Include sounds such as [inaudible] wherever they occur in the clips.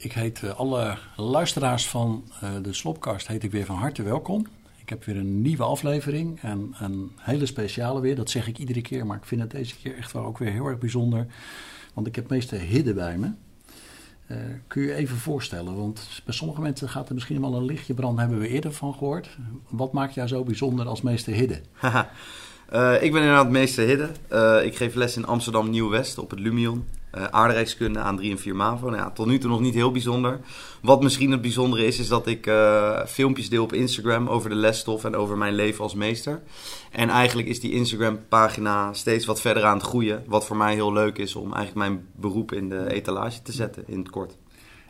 Ik heet uh, alle luisteraars van uh, de Slopkast heet ik weer van harte welkom. Ik heb weer een nieuwe aflevering en een hele speciale weer. Dat zeg ik iedere keer, maar ik vind het deze keer echt wel ook weer heel erg bijzonder. Want ik heb meester Hidde bij me. Uh, kun je even voorstellen, want bij sommige mensen gaat er misschien wel een lichtje branden, hebben we eerder van gehoord. Wat maakt jou zo bijzonder als meester Hidde? [laughs] Ik ben inderdaad meester Hidde. Ik geef les in Amsterdam Nieuw-West op het Lumion. Uh, aardrijkskunde aan 3 en 4 MAVO. Nou ja, tot nu toe nog niet heel bijzonder. Wat misschien het bijzondere is, is dat ik filmpjes deel op Instagram over de lesstof en over mijn leven als meester. En eigenlijk is die Instagram-pagina steeds wat verder aan het groeien. Wat voor mij heel leuk is om eigenlijk mijn beroep in de etalage te zetten, in het kort.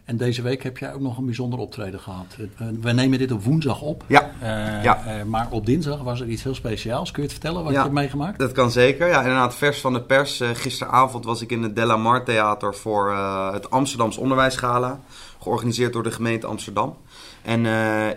En deze week heb jij ook nog een bijzonder optreden gehad. We nemen dit op woensdag op. Ja. Uh, ja. Uh, maar op dinsdag was er iets heel speciaals. Kun je het vertellen wat ja, je hebt meegemaakt? Dat kan zeker. Ja, inderdaad, vers van de pers. Uh, gisteravond was ik in het Della Mar Theater voor het Amsterdams Onderwijsgala. Georganiseerd door de gemeente Amsterdam. En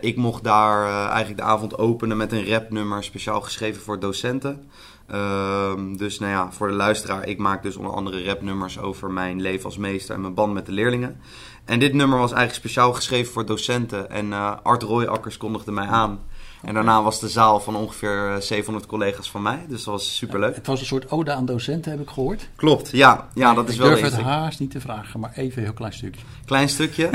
ik mocht daar eigenlijk de avond openen met een rapnummer speciaal geschreven voor docenten. Ehm, dus nou ja, voor de luisteraar, ik maak dus onder andere rapnummers over mijn leven als meester en mijn band met de leerlingen. En dit nummer was eigenlijk speciaal geschreven voor docenten. En uh, Art Rooijakkers kondigde mij aan. En daarna was de zaal van ongeveer 700 collega's van mij. Dus dat was superleuk. Het was een soort ode aan docenten, heb ik gehoord. Klopt, ja. ja dat is ik wel durf het haast niet te vragen, maar even een heel klein stukje. Klein stukje.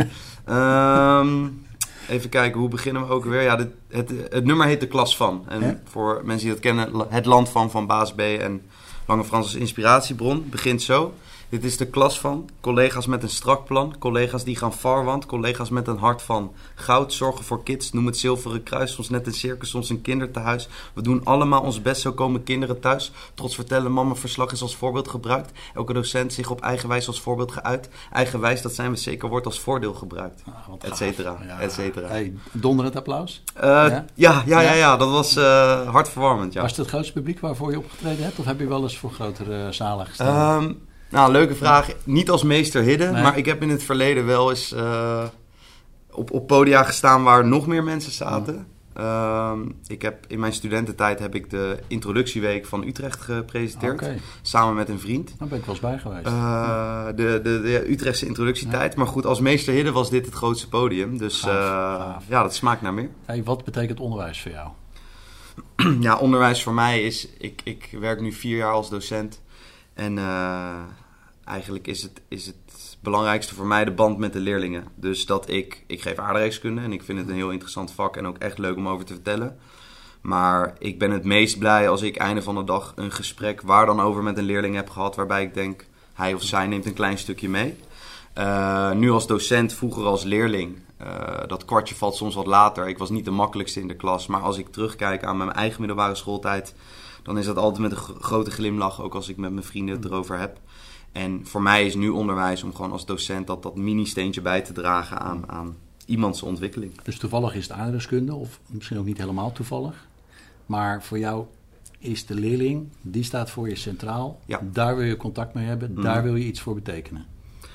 um, [laughs] even kijken, hoe beginnen we ook weer? Ja, dit, het, het nummer heet De Klas Van. En voor mensen die dat kennen, Het Land Van van Baas B en Lange Frans als inspiratiebron. Begint zo. Dit is de klas van. Collega's met een strak plan. Collega's die gaan farwand. Collega's met een hart van goud. Zorgen voor kids. Noem het zilveren kruis. Soms net een circus, soms een kinderthuis. We doen allemaal ons best. Zo komen kinderen thuis. Trots vertellen, mama verslag is als voorbeeld gebruikt. Elke docent zich op eigen wijze als voorbeeld geuit. Eigenwijs, dat zijn we zeker, wordt als voordeel gebruikt. Ah, et cetera, ja. et cetera. Hey, donderend applaus. Uh, ja? Ja, ja, ja, ja, ja, dat was uh, hartverwarmend. Ja. Was het het grootste publiek waarvoor je opgetreden hebt? Of heb je wel eens voor grotere zalen gestaan? Um, nou, leuke vraag. Niet als meester Hidden, nee. maar ik heb in het verleden wel eens uh, op, op podia gestaan waar nog meer mensen zaten. Uh, ik heb, in mijn studententijd heb ik de introductieweek van Utrecht gepresenteerd. Okay. Samen met een vriend. Daar ben ik wel eens bij geweest. Uh, de, de, de, Utrechtse introductietijd. Ja. Maar goed, als meester Hidden was dit het grootste podium. Dus gaaf, gaaf. ja, dat smaakt naar meer. Hey, wat betekent onderwijs voor jou? [clears throat] ja, onderwijs voor mij is... Ik, ik werk nu vier jaar als docent. En eigenlijk is het, is het belangrijkste voor mij de band met de leerlingen. Dus dat ik, ik geef aardrijkskunde en ik vind het een heel interessant vak en ook echt leuk om over te vertellen. Maar ik ben het meest blij als ik einde van de dag een gesprek waar dan over met een leerling heb gehad. Waarbij ik denk, hij of zij neemt een klein stukje mee. Uh, nu als docent, vroeger als leerling. Uh, dat kwartje valt soms wat later. Ik was niet de makkelijkste in de klas. Maar als ik terugkijk aan mijn eigen middelbare schooltijd dan is dat altijd met een grote glimlach, ook als ik met mijn vrienden het erover heb. En voor mij is nu onderwijs om gewoon als docent dat, dat mini-steentje bij te dragen aan, aan iemands ontwikkeling. Dus toevallig is het aardrijkskunde, of misschien ook niet helemaal toevallig. Maar voor jou is de leerling, die staat voor je centraal. Ja. Daar wil je contact mee hebben, mm. daar wil je iets voor betekenen.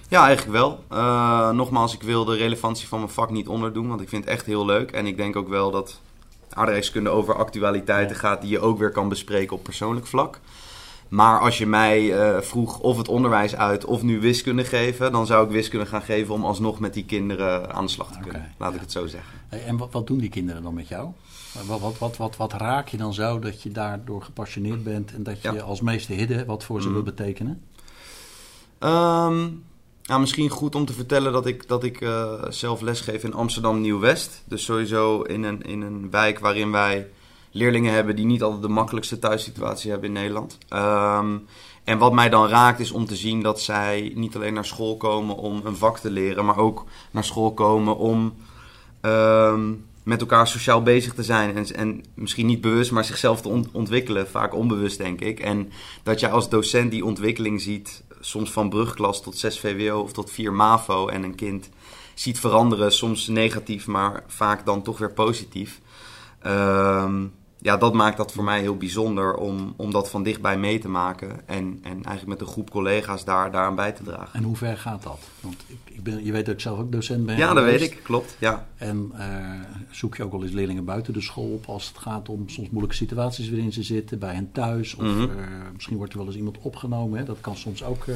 Ja, eigenlijk wel. Uh, nogmaals, ik wil de relevantie van mijn vak niet onderdoen, want ik vind het echt heel leuk. En ik denk ook wel dat aardrijkskunde over actualiteiten ja. gaat die je ook weer kan bespreken op persoonlijk vlak. Maar als je mij uh, vroeg of het onderwijs uit of nu wiskunde geven, dan zou ik wiskunde gaan geven om alsnog met die kinderen aan de slag te kunnen. Laat ja. ik het zo zeggen. En wat, wat, doen die kinderen dan met jou? Wat, wat, wat, wat, raak je dan zo dat je daardoor gepassioneerd bent en dat je ja. als meester hidden wat voor ze mm. wil betekenen? Um, nou, misschien goed om te vertellen dat ik, dat ik uh, zelf lesgeef in Amsterdam Nieuw-West. Dus sowieso in een, in een wijk waarin wij leerlingen hebben die niet altijd de makkelijkste thuissituatie hebben in Nederland. Um, en wat mij dan raakt is om te zien dat zij niet alleen naar school komen om een vak te leren, maar ook naar school komen om um, met elkaar sociaal bezig te zijn. En, en misschien niet bewust, maar zichzelf te ont ontwikkelen. Vaak onbewust, denk ik. En dat je als docent die ontwikkeling ziet, soms van brugklas tot 6 VWO of tot 4 MAVO. En een kind ziet veranderen, soms negatief, maar vaak dan toch weer positief. Um, ja, dat maakt dat voor mij heel bijzonder om, om dat van dichtbij mee te maken. En, en eigenlijk met een groep collega's daar, daaraan bij te dragen. En hoe ver gaat dat? Want ik, ik ben, je weet dat ik zelf ook docent ben. Ja, dat weet ik, klopt. Ja. En uh, zoek je ook wel eens leerlingen buiten de school op als het gaat om soms moeilijke situaties waarin ze zitten, bij hen thuis. Of mm -hmm. uh, misschien wordt er wel eens iemand opgenomen. Hè? Dat kan soms ook uh,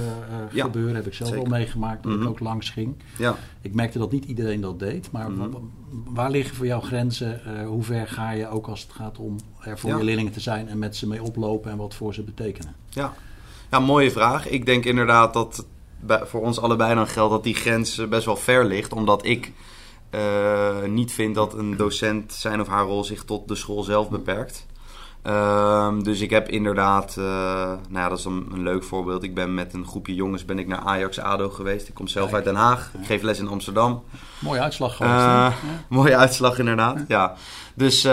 ja, gebeuren. Heb ik zelf wel meegemaakt dat mm -hmm. ik ook langs ging. Ja. Ik merkte dat niet iedereen dat deed. Maar mm -hmm. waar liggen voor jou grenzen? hoe ver ga je ook als het gaat om er voor ja. je leerlingen te zijn en met ze mee oplopen en wat voor ze betekenen? Ja, ja mooie vraag. Ik denk inderdaad dat voor ons allebei dan geldt dat die grens best wel ver ligt. Omdat ik uh, niet vind dat een docent zijn of haar rol zich tot de school zelf beperkt. Uh, dus ik heb inderdaad, uh, nou ja, dat is een, een, leuk voorbeeld. Ik ben met een groepje jongens ben ik naar Ajax ADO geweest. Ik kom zelf uit Den Haag. Ik geef les in Amsterdam. Mooie uitslag geweest. Ja. [laughs] Mooie uitslag inderdaad, ja. Dus,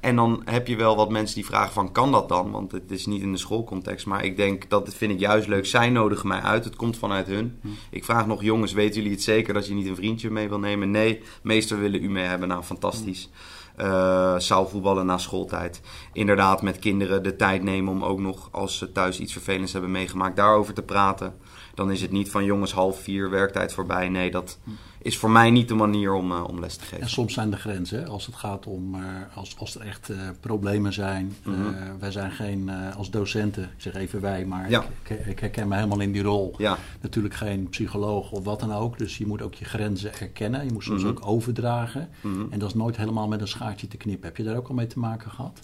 en dan heb je wel wat mensen die vragen van, kan dat dan? Want het is niet in de schoolcontext. Maar ik denk, dat vind ik juist leuk. Zij nodigen mij uit. Het komt vanuit hun. Hm. Ik vraag nog, jongens, weten jullie het zeker dat je niet een vriendje mee wil nemen? Nee, meester willen u mee hebben. Nou, fantastisch. Hm uh, zaalvoetballen na schooltijd. Inderdaad, met kinderen de tijd nemen om ook nog, als ze thuis iets vervelends hebben meegemaakt, daarover te praten. Dan is het niet van jongens half vier, werktijd voorbij. Nee, dat is voor mij niet de manier om, uh, om les te geven. En soms zijn de grenzen, als het gaat om, uh, als, als er echt uh, problemen zijn. Mm -hmm. wij zijn geen, als docenten, ik zeg even wij, maar ja. ik, ik, herken me helemaal in die rol. Ja. Natuurlijk geen psycholoog of wat dan ook. Dus je moet ook je grenzen erkennen. Je moet soms mm -hmm. ook overdragen. Mm -hmm. En dat is nooit helemaal met een schaartje te knippen. Heb je daar ook al mee te maken gehad?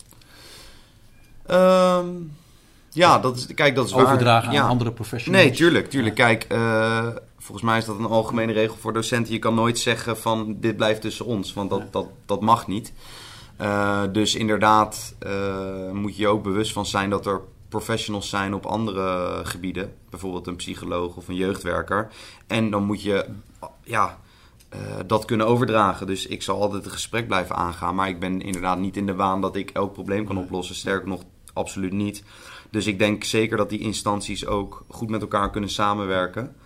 Um... Ja, dat is, kijk, dat is Overdragen waar. aan ja. andere professionals. Nee, tuurlijk. tuurlijk. Kijk, uh, volgens mij is dat een algemene regel voor docenten. Je kan nooit zeggen van dit blijft tussen ons, want dat, dat, dat mag niet. Uh, dus inderdaad uh, moet je je ook bewust van zijn dat er professionals zijn op andere gebieden. Bijvoorbeeld een psycholoog of een jeugdwerker. En dan moet je ja, dat kunnen overdragen. Dus ik zal altijd het gesprek blijven aangaan. Maar ik ben inderdaad niet in de waan dat ik elk probleem kan oplossen. Sterker nog, absoluut niet. Dus ik denk zeker dat die instanties ook goed met elkaar kunnen samenwerken.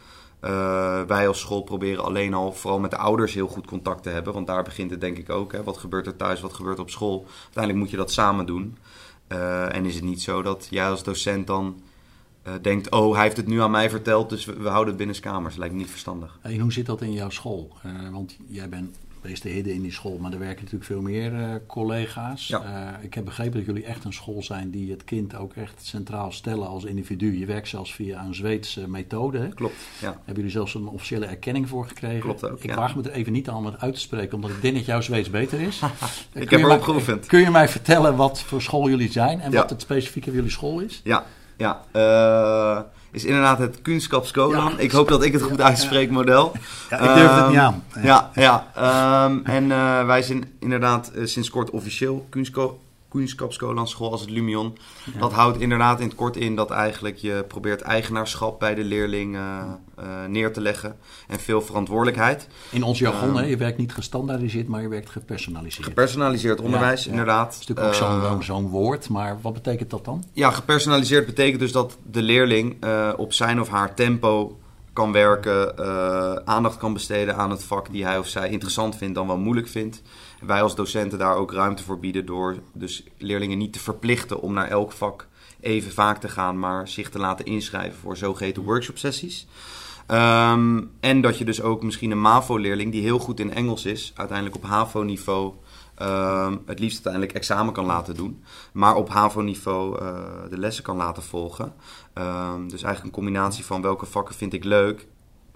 Uh, wij als school proberen alleen al vooral met de ouders heel goed contact te hebben. Want daar begint het denk ik ook. Hè. Wat gebeurt er thuis, wat gebeurt er op school? Uiteindelijk moet je dat samen doen. Uh, en is het niet zo dat jij als docent dan uh, denkt... oh, hij heeft het nu aan mij verteld, dus we, we houden het binnen kamers. Lijkt me niet verstandig. En hoe zit dat in jouw school? want jij bent meeste hidden in die school, maar er werken natuurlijk veel meer uh, collega's. Ja. Uh, ik heb begrepen dat jullie echt een school zijn die het kind ook echt centraal stellen als individu. Je werkt zelfs via een Zweedse methode. Hè? Klopt, ja. Hebben jullie zelfs een officiële erkenning voor gekregen? Klopt ook, Ik ja. waag me er even niet aan om het uit te spreken, omdat ik denk dat jouw Zweeds beter is. [laughs] ik heb erop geoefend. Kun je mij vertellen wat voor school jullie zijn en wat het specifieke van jullie school is? Ja, ja. Uh, is inderdaad het Kunskapsskolan. Ja, ik hoop dat ik het goed uitspreek, model. Ja, ik durf um, het niet aan. Ja, ja. Um, en uh, wij zijn inderdaad uh, sinds kort officieel Kunskapsskolan school als het Lumion. Ja. Dat houdt inderdaad in het kort in dat eigenlijk je probeert eigenaarschap bij de leerling uh, neer te leggen. En veel verantwoordelijkheid. In ons jargon, um, hè? je werkt niet gestandaardiseerd, maar je werkt gepersonaliseerd. Gepersonaliseerd onderwijs, inderdaad. Dat is natuurlijk ook zo'n zo woord, maar wat betekent dat dan? Ja, gepersonaliseerd betekent dus dat de leerling op zijn of haar tempo kan werken, uh, aandacht kan besteden aan het vak die hij of zij interessant vindt dan wel moeilijk vindt. En wij als docenten daar ook ruimte voor bieden door dus leerlingen niet te verplichten om naar elk vak even vaak te gaan, maar zich te laten inschrijven voor zogeheten workshop-sessies. Um, en dat je dus ook misschien een MAVO-leerling die heel goed in Engels is, uiteindelijk op HAVO-niveau uh, het liefst uiteindelijk examen kan laten doen. Maar op HAVO-niveau uh, de lessen kan laten volgen. Uh, dus eigenlijk een combinatie van welke vakken vind ik leuk...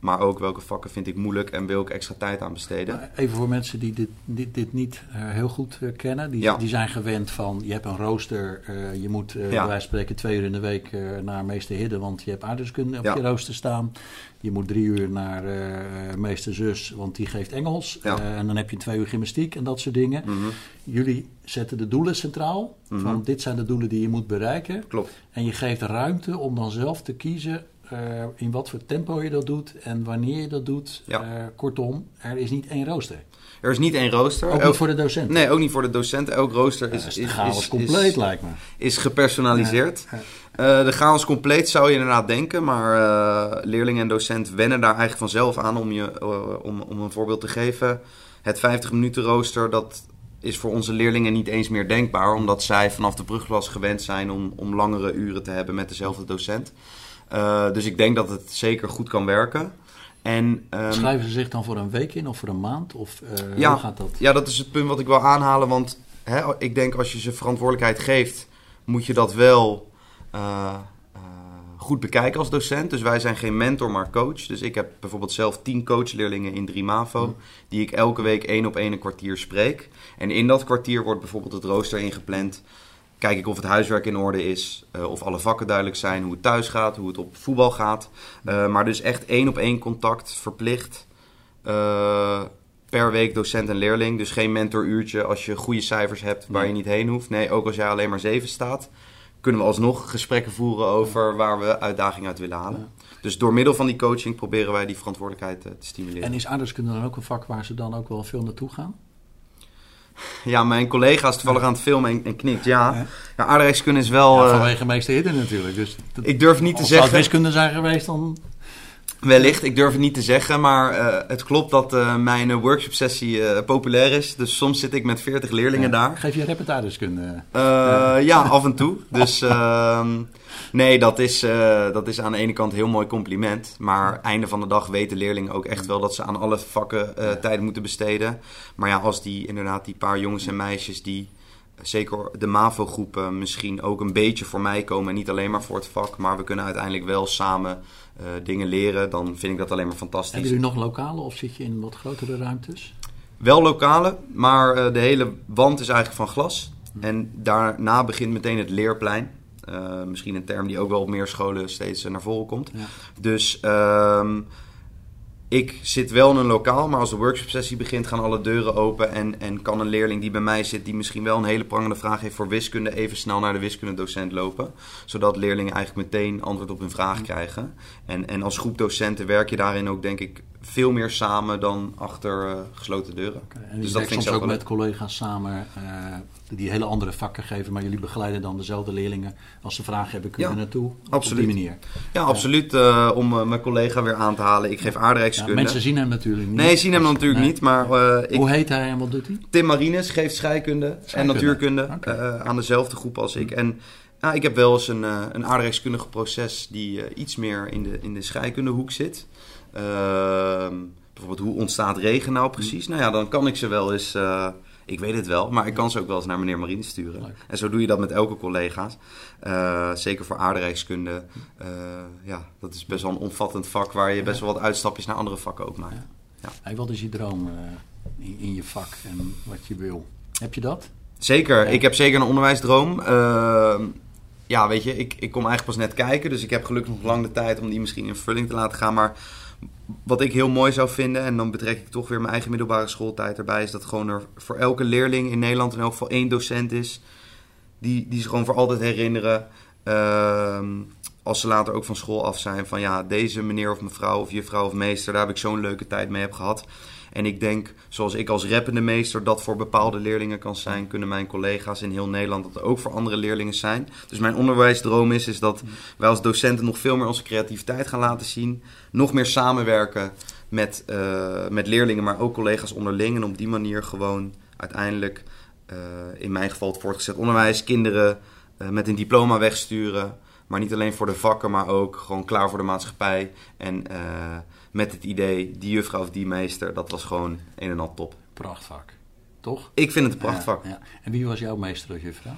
maar ook welke vakken vind ik moeilijk en wil ik extra tijd aan besteden. Even voor mensen die dit, dit, dit niet uh, heel goed uh, kennen. Die, ja. die zijn gewend van, je hebt een rooster. Uh, je moet ja. bij wijze van spreken twee uur in de week naar meester Hidden... want je hebt aardrijkskunde op ja. je rooster staan. Je moet drie uur naar meester zus, want die geeft Engels. En dan heb je twee uur gymnastiek en dat soort dingen. Mm -hmm. Jullie zetten de doelen centraal. Mm -hmm. Van dit zijn de doelen die je moet bereiken. Klopt. En je geeft ruimte om dan zelf te kiezen uh, in wat voor tempo je dat doet en wanneer je dat doet. Ja. kortom, er is niet één rooster. Er is niet één rooster. Ook niet voor de docent. Nee, ook niet voor de docent. Elk rooster is, is, is, is compleet, is, lijkt me. Is gepersonaliseerd. Uh, de chaos compleet zou je inderdaad denken, maar uh, leerling en docent wennen daar eigenlijk vanzelf aan om, je, uh, om, om een voorbeeld te geven. Het 50 minuten rooster, dat is voor onze leerlingen niet eens meer denkbaar, omdat zij vanaf de brugklas gewend zijn om, om langere uren te hebben met dezelfde docent. Uh, dus ik denk dat het zeker goed kan werken. En, um, Schrijven ze zich dan voor een week in of voor een maand? Of uh, ja, hoe gaat dat? Ja, dat is het punt wat ik wil aanhalen. Want hè, ik denk als je ze verantwoordelijkheid geeft, moet je dat wel uh, goed bekijken als docent. Dus wij zijn geen mentor, maar coach. Dus ik heb bijvoorbeeld zelf tien coachleerlingen in 3 MAVO... die ik elke week één op één een kwartier spreek. En in dat kwartier wordt bijvoorbeeld het rooster ingepland... Kijk ik of het huiswerk in orde is, uh, of alle vakken duidelijk zijn, hoe het thuis gaat, hoe het op voetbal gaat. Uh, maar dus echt één op één contact verplicht uh, per week docent en leerling. Dus geen mentoruurtje als je goede cijfers hebt waar je niet heen hoeft. Nee, ook als jij alleen maar zeven staat, kunnen we alsnog gesprekken voeren over waar we uitdagingen uit willen halen. Dus door middel van die coaching proberen wij die verantwoordelijkheid te stimuleren. En is aardrijkskunde dan ook een vak waar ze dan ook wel veel naartoe gaan? Ja, mijn collega is toevallig aan het filmen en, en knikt. Ja, ja. aardrijkskunde is wel... Ja, vanwege uh, meester Hidden natuurlijk. Dus ik durf niet te zeggen... Als het wiskunde zijn geweest, dan... Wellicht, ik durf het niet te zeggen, maar uh, het klopt dat uh, mijn workshop sessie uh, populair is. Dus soms zit ik met 40 leerlingen ja. daar. Geef je repertoireskunde? Ja. ja, af en toe. [laughs] Dus ehm, nee, dat is, dat is aan de ene kant een heel mooi compliment. Maar einde van de dag weten leerlingen ook echt wel dat ze aan alle vakken tijd moeten besteden. Maar ja, als die inderdaad die paar jongens en meisjes die zeker de MAVO-groepen misschien ook een beetje voor mij komen. En niet alleen maar voor het vak, maar we kunnen uiteindelijk wel samen uh, dingen leren. Dan vind ik dat alleen maar fantastisch. Hebben jullie nog lokale of zit je in wat grotere ruimtes? Wel lokale, maar uh, de hele wand is eigenlijk van glas. En daarna begint meteen het leerplein. Uh, misschien een term die ook wel op meer scholen steeds naar voren komt. Ja. Dus... Uh, ik zit wel in een lokaal, maar als de workshop sessie begint, gaan alle deuren open. En, en kan een leerling die bij mij zit, die misschien wel een hele prangende vraag heeft voor wiskunde, even snel naar de wiskundedocent lopen. Zodat leerlingen eigenlijk meteen antwoord op hun vraag krijgen. En, en als groep docenten werk je daarin ook, denk ik, veel meer samen dan achter uh, gesloten deuren. Okay. En dus dat vind ik soms ook met collega's samen uh, die hele andere vakken geven, maar jullie begeleiden dan dezelfde leerlingen. Als ze vragen hebben, kunnen ja, naartoe. Absoluut. Op die manier. Ja, absoluut. Uh, om mijn collega weer aan te halen. Ik geef aardrijkskunde. Ja, mensen zien hem natuurlijk niet. Nee, zien hem natuurlijk nee. niet. Maar, ik, Hoe heet hij en wat doet hij? Tim Marines geeft scheikunde, scheikunde. en natuurkunde okay. aan dezelfde groep als ik. En ja, ik heb wel eens een, een aardrijkskundige proces die iets meer in de, in de scheikundehoek zit. Uh, bijvoorbeeld, hoe ontstaat regen nou precies? Nou ja, dan kan ik ze wel eens... Uh, ik weet het wel, maar ik kan ze ook wel eens naar meneer Marine sturen. Leuk. En zo doe je dat met elke collega's. Uh, zeker voor aardrijkskunde. Uh, ja, dat is best wel een omvattend vak waar je best wel wat uitstapjes naar andere vakken ook maakt. Ja. Ja. Hey, wat is je droom in, in, je vak en wat je wil? Heb je dat? Zeker, ja. ik heb zeker een onderwijsdroom. Uh, ja, weet je, ik, ik kom eigenlijk pas net kijken. Dus ik heb gelukkig nog lang de tijd om die misschien in vervulling te laten gaan. Maar wat ik heel mooi zou vinden, en dan betrek ik toch weer mijn eigen middelbare schooltijd erbij, is dat gewoon er voor elke leerling in Nederland in elk geval één docent is. Die, die ze gewoon voor altijd herinneren. Uh, als ze later ook van school af zijn. Van ja, deze meneer of mevrouw of juffrouw of meester, daar heb ik zo'n leuke tijd mee heb gehad. En ik denk, zoals ik als rappende meester dat voor bepaalde leerlingen kan zijn, kunnen mijn collega's in heel Nederland dat ook voor andere leerlingen zijn. Dus mijn onderwijsdroom is, is dat wij als docenten nog veel meer onze creativiteit gaan laten zien. Nog meer samenwerken met, uh, met leerlingen, maar ook collega's onderling. En op die manier gewoon uiteindelijk, uh, in mijn geval het voortgezet onderwijs, kinderen uh, met een diploma wegsturen. Maar niet alleen voor de vakken, maar ook gewoon klaar voor de maatschappij. En met het idee, die juffrouw of die meester, dat was gewoon een en al top. Prachtvak, toch? Ik vind het een prachtvak. Ja, ja. En wie was jouw meester of juffrouw?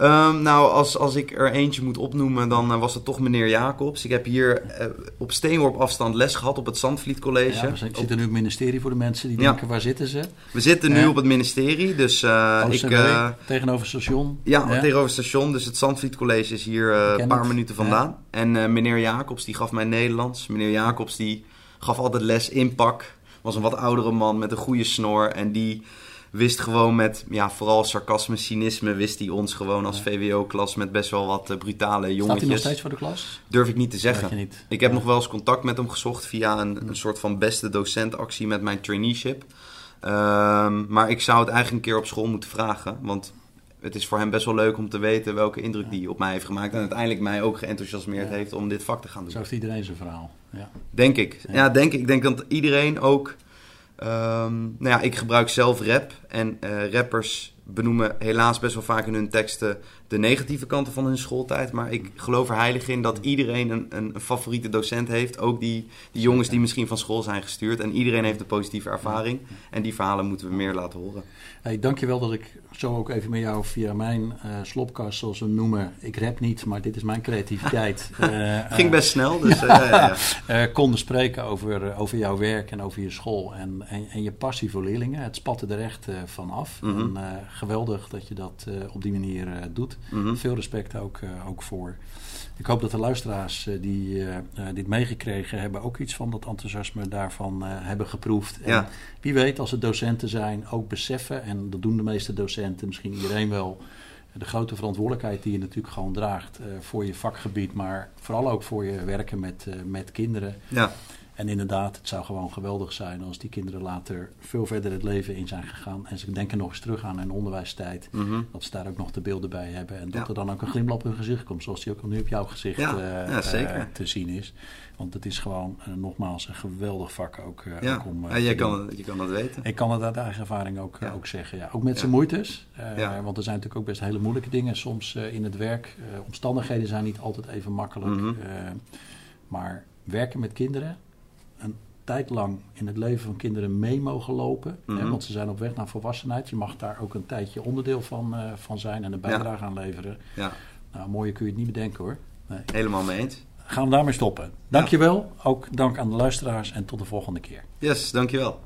Um, nou, als, als ik er eentje moet opnoemen, dan uh, was het toch meneer Jacobs. Ik heb hier uh, op steenworp afstand les gehad op het Zandvliet College. Ja, we zitten nu op het ministerie voor de mensen die denken, waar zitten ze? We zitten nu op het ministerie, dus uh, ik... tegenover station? Ja, tegenover station. Dus het Zandvliet College is hier een paar minuten vandaan. En meneer Jacobs, die gaf mij Nederlands. Meneer Jacobs, die gaf altijd les in pak. Was een wat oudere man met een goede snor. En die wist gewoon met, ja, vooral sarcasme, cynisme, wist hij ons gewoon als VWO-klas met best wel wat uh, brutale jongetjes. Staat hij nog steeds voor de klas? Durf ik niet te zeggen. Niet. Ik heb ja. nog wel eens contact met hem gezocht via een, een soort van beste docentactie met mijn traineeship. Um, maar ik zou het eigenlijk een keer op school moeten vragen. Want het is voor hem best wel leuk om te weten welke indruk die op mij heeft gemaakt. En uiteindelijk mij ook geenthousiasmeerd heeft om dit vak te gaan doen. Zo heeft iedereen zijn verhaal. Ja. Denk ik. Ja, denk ik. Ik denk dat iedereen ook Ehm, nou ja, ik gebruik zelf rap. En eh, rappers benoemen helaas best wel vaak in hun teksten de negatieve kanten van hun schooltijd. Maar ik geloof er heilig in dat iedereen een, een, favoriete docent heeft. Ook die, die jongens die misschien van school zijn gestuurd. En iedereen heeft een positieve ervaring. En die verhalen moeten we meer laten horen. Hey, dankjewel dat ik zo ook even met jou via mijn uh, slopkast, zoals we hem noemen. Ik rap niet, maar dit is mijn creativiteit. uh, [laughs] Ging best snel, dus [laughs] ja, ja. konden spreken over, over jouw werk en over je school. En, en, en je passie voor leerlingen. Het spatte er echt van af. Mm -hmm. en, geweldig dat je dat op die manier doet. Mm -hmm. Veel respect ook, ook voor. Ik hoop dat de luisteraars die uh, dit meegekregen hebben ook iets van dat enthousiasme daarvan hebben geproefd. En ja. wie weet, als het docenten zijn, ook beseffen, en dat doen de meeste docenten, misschien iedereen wel, de grote verantwoordelijkheid die je natuurlijk gewoon draagt voor je vakgebied, maar vooral ook voor je werken met, met kinderen. Ja. En inderdaad, het zou gewoon geweldig zijn als die kinderen later veel verder het leven in zijn gegaan. En ze denken nog eens terug aan hun onderwijstijd. Mm -hmm. Dat ze daar ook nog de beelden bij hebben. En dat Ja. er dan ook een glimlach op hun gezicht komt. Zoals die ook al nu op jouw gezicht Ja, eh, ja, zeker. eh, te zien is. Want het is gewoon, eh, nogmaals, een geweldig vak ook, om ja jij kan, je kan dat weten. Ik kan het uit eigen ervaring ook, ook zeggen. Ja. Ook met zijn moeites. Ja. Want er zijn natuurlijk ook best hele moeilijke dingen soms in het werk. Omstandigheden zijn niet altijd even makkelijk. Mhm. Maar werken met kinderen, tijd lang in het leven van kinderen mee mogen lopen. Hè, Mhm. want ze zijn op weg naar volwassenheid. Je mag daar ook een tijdje onderdeel van, eh, van zijn en een bijdrage aan leveren. Ja, Nou, mooier kun je het niet bedenken hoor. Nee. helemaal mee eens. Gaan we daarmee stoppen. Dankjewel. Ook dank aan de luisteraars en tot de volgende keer. Yes, dankjewel.